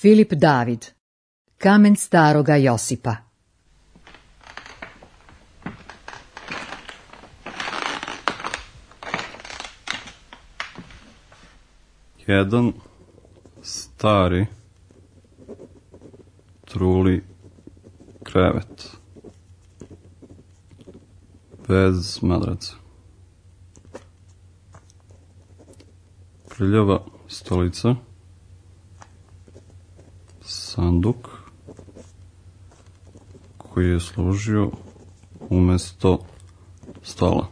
Filip David Kamen staroga Josipa Jedan stari truli krevet bez madraca. Prljava stolica sanduk koji je služio umjesto stola.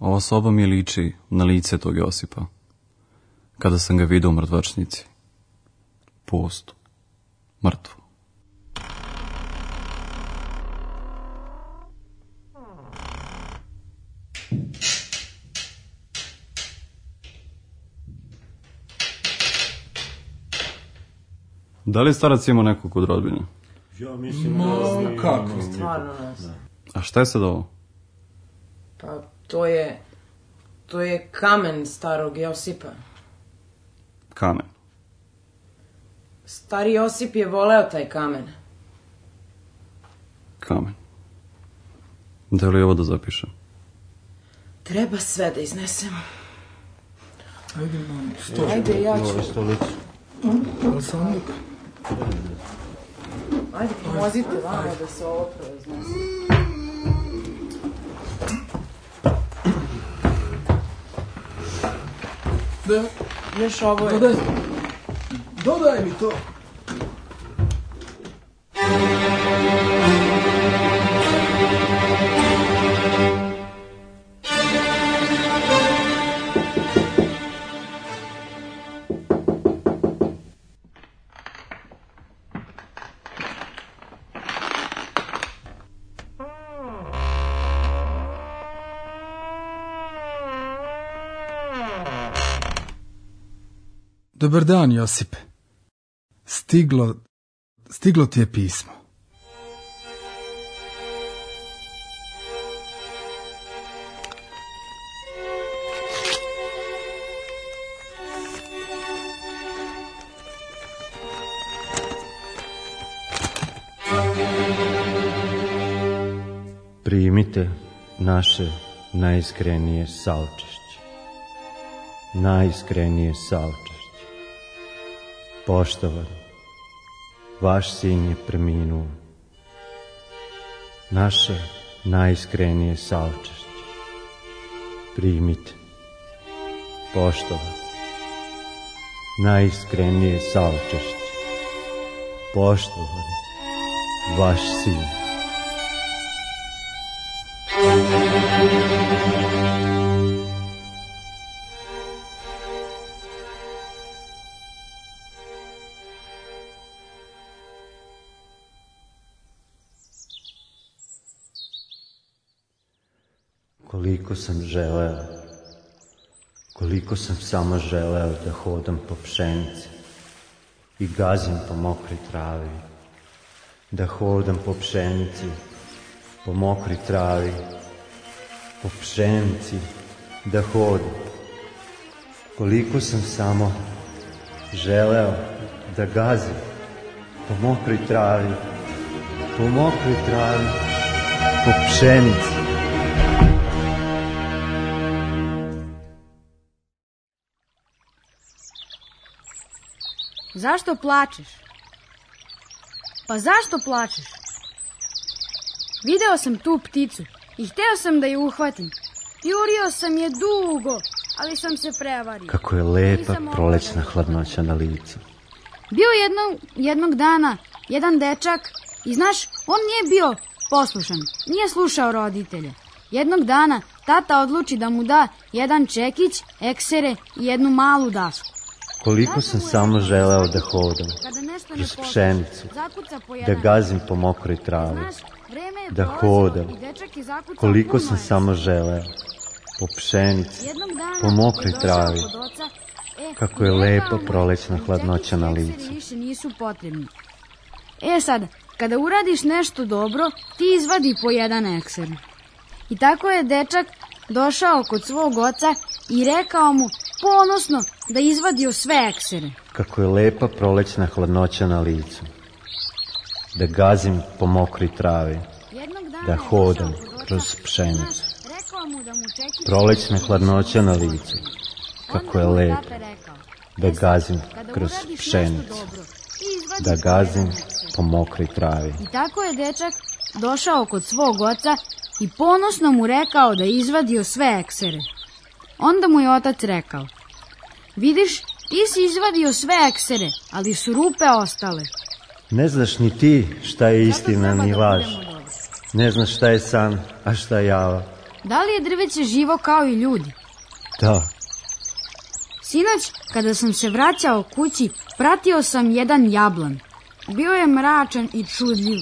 Ova soba mi liči na lice tog Josipa, kada sam ga vidio u mrtvačnici. pustu mrtvu. Da li starac ima nekog kod rodbine? Ja mislim Ma, da ne kako? Stvarno ne znam. A šta je sad ovo? Pa to je... To je kamen starog Josipa. Kamen? Stari Josip je voleo taj kamen. Kamen. Da li ovo da zapišem? Treba sve da iznesemo. Ajde, mamo. Ajde, ja ću. Aleksandar. Ajde, pomozite vama da se ovo preuznosi. Da. Još ovo je. Dodaj. Dodaj mi to. Dobar dan, Josipe. Stiglo, stiglo ti je pismo. Primite naše najiskrenije saučešće. Najiskrenije saučešće Poštovan, vaš sin je preminuo. Naše najiskrenije savčešće, Primite. Poštovan, najiskrenije savčešće, Poštovan, vaš sin koliko sam želeo, koliko sam samo želeo da hodam po pšenici i gazim po mokri travi, da hodam po pšenici, po mokri travi, po pšenici, da hodam. Koliko sam samo želeo da gazim po mokri travi, po mokri travi, po pšenici. Zašto plačeš? Pa zašto plačeš? Video sam tu pticu i hteo sam da ju uhvatim. Jurio sam je dugo, ali sam se prevario. Kako je lepa prolećna hladnoća na licu. Bio jednog, jednog dana jedan dečak i znaš, on nije bio poslušan, nije slušao roditelje. Jednog dana tata odluči da mu da jedan čekić, eksere i jednu malu dasku. Koliko sam samo želeo da hodam, kroz pšenicu, da gazim po mokroj travi, da hodam. Koliko sam samo želeo, po pšenici, po mokroj travi, e, kako je lepo prolećna hladnoća na licu. E sad, kada uradiš nešto dobro, ti izvadi po jedan ekser. I tako je dečak došao kod svog oca i rekao mu ponosno da izvadio sve eksere. Kako je lepa prolećna hladnoća na licu. Da gazim po mokri travi. Da hodam kroz pšenicu. Prolećna hladnoća na licu. Kako je lepa. Da gazim kroz pšenicu. Da gazim po mokri travi. I tako je dečak došao kod svog oca i ponosno mu rekao da izvadio sve eksere. Onda mu je otac rekao, Vidiš, ti si izvadio sve eksere, ali su rupe ostale. Ne znaš ni ti šta je istina ni laž. Ne znaš šta je san, a šta java. Da li je drveće živo kao i ljudi? Da. Sinoć, kada sam se vraćao kući, pratio sam jedan jablan. Bio je mračan i čudljiv.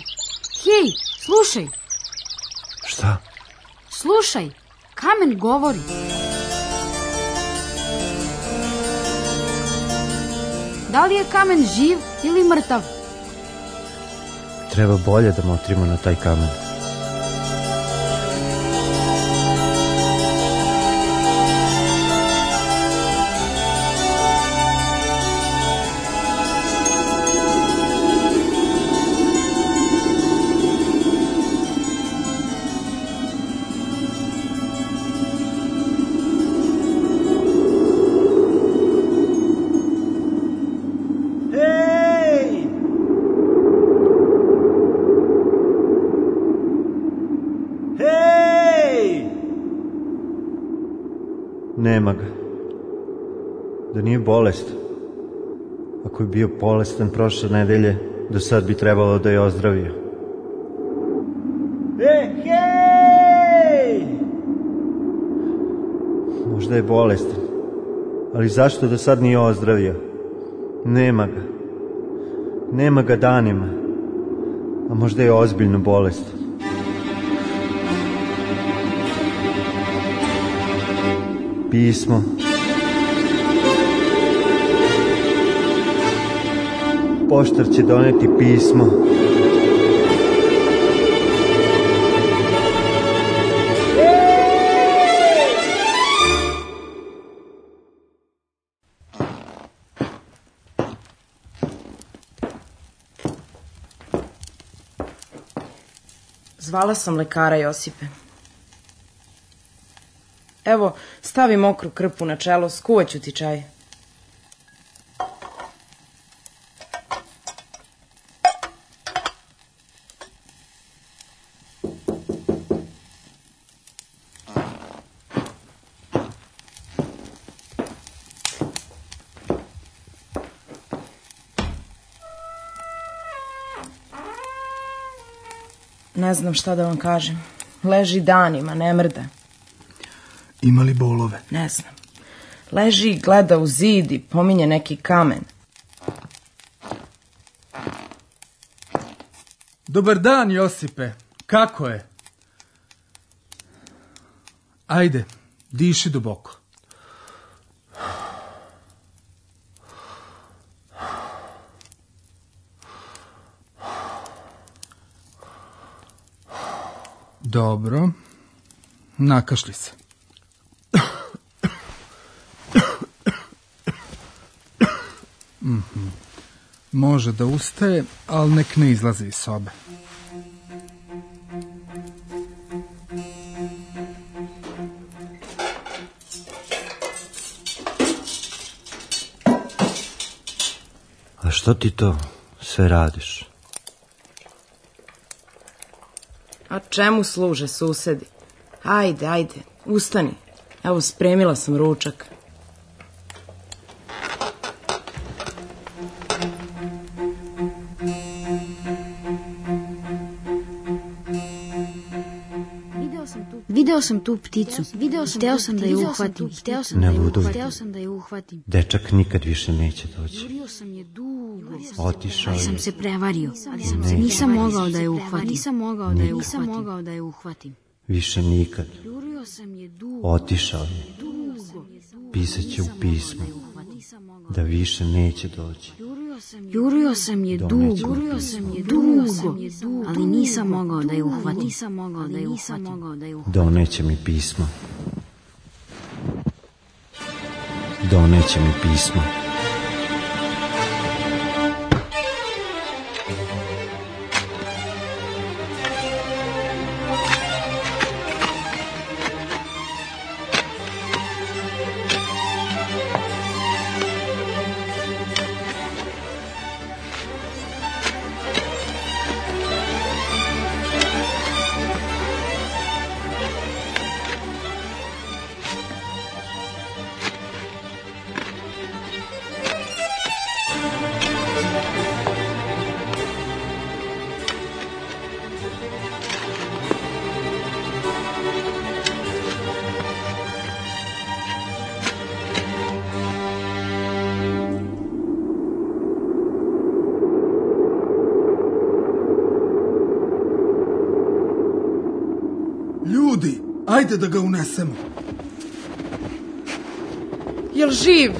Hej, slušaj! Šta? Slušaj, kamen govori. Da li je kamen živ ili mrtav? Treba bolje da motrimo na taj kamen. nema ga. Da nije bolest. Ako je bio bolestan prošle nedelje, do sad bi trebalo da je ozdravio. E, hej! Možda je bolestan. Ali zašto do sad nije ozdravio? Nema ga. Nema ga danima. A možda je ozbiljno bolestan. pismo. Poštar će doneti pismo. Zvala sam lekara Josipe. Evo, stavi mokru krpu na čelo, skuvaću ti čaj. Ne znam šta da vam kažem. Leži danima, ne mrda li bolove? Ne znam. Leži i gleda u zid i pominje neki kamen. Dobar dan, Josipe. Kako je? Ajde, diši duboko. Dobro. Nakašli se. može da ustaje, ali nek ne izlazi iz sobe. A što ti to sve radiš? A čemu služe susedi? Ajde, ajde, ustani. Evo, spremila sam ručak. sam tu pticu. Video sam Hteo sam da je uhvatim. Hteo sam da je uhvatim. Hteo sam da je uhvatim. Dečak nikad više neće doći. Jurio sam je dugo. Otišao je. sam se prevario. Ali sam se nisam mogao da je uhvatim. Nisam mogao da je uhvatim. Nisam mogao da je uhvatim. Više nikad. Jurio sam je dugo. Otišao je. Dugo. Pisat u pismu da više neće doći. Jurio sam je dugo, jurio sam je dugo, ali nisam mogao da je uhvatim. Nisam mogao da je uhvatim. Doneće mi pismo. Doneće mi pismo. da ga unesemo. Jel živ?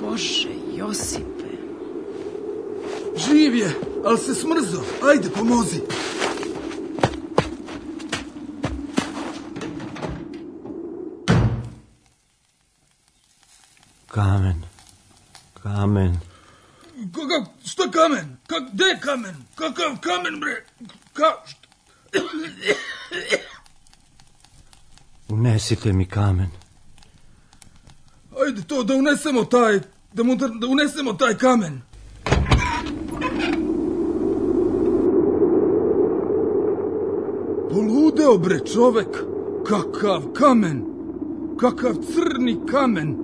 Bože, Josipe. Živ je, ali se smrzo. Ajde, pomozi. Kamen. Kamen. Kako? šta kamen? Kak, gde je kamen? Kakav kamen, bre? Ka, šta? Unesite mi kamen. Ajde to, da unesemo taj, da, da unesemo taj kamen. Poludeo bre čovek, kakav kamen, kakav crni kamen.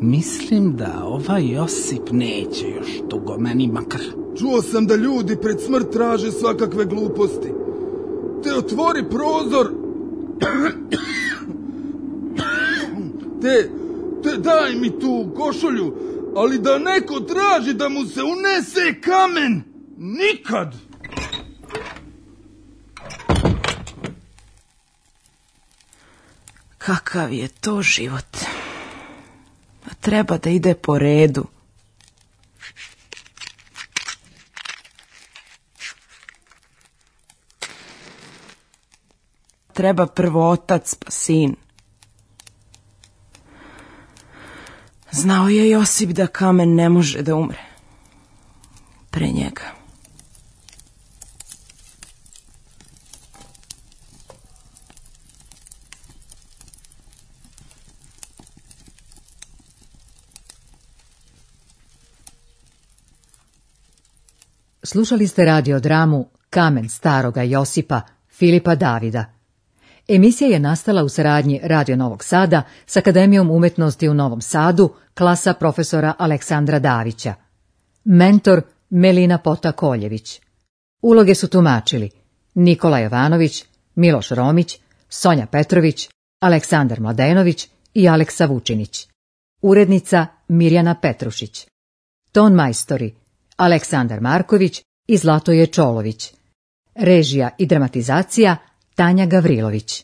Mislim da ovaj Josip neće još dugo meni makar. Čuo sam da ljudi pred smrt traže svakakve gluposti. Te otvori prozor, te, daj mi tu košulju, ali da neko traži da mu se unese kamen, nikad. Kakav je to život? Pa treba da ide po redu. Treba prvo otac pa sin. Znao je Josip da kamen ne može da umre. Pre njega. Slušali ste radio dramu Kamen staroga Josipa Filipa Davida Emisija je nastala u saradnji Radio Novog Sada s Akademijom umetnosti u Novom Sadu, klasa profesora Aleksandra Davića. Mentor Melina Pota Koljević. Uloge su tumačili Nikola Jovanović, Miloš Romić, Sonja Petrović, Aleksandar Mladenović i Aleksa Vučinić. Urednica Mirjana Petrušić. Ton majstori Aleksandar Marković i Zlatoje Čolović. Režija i dramatizacija Tanja Gavrilović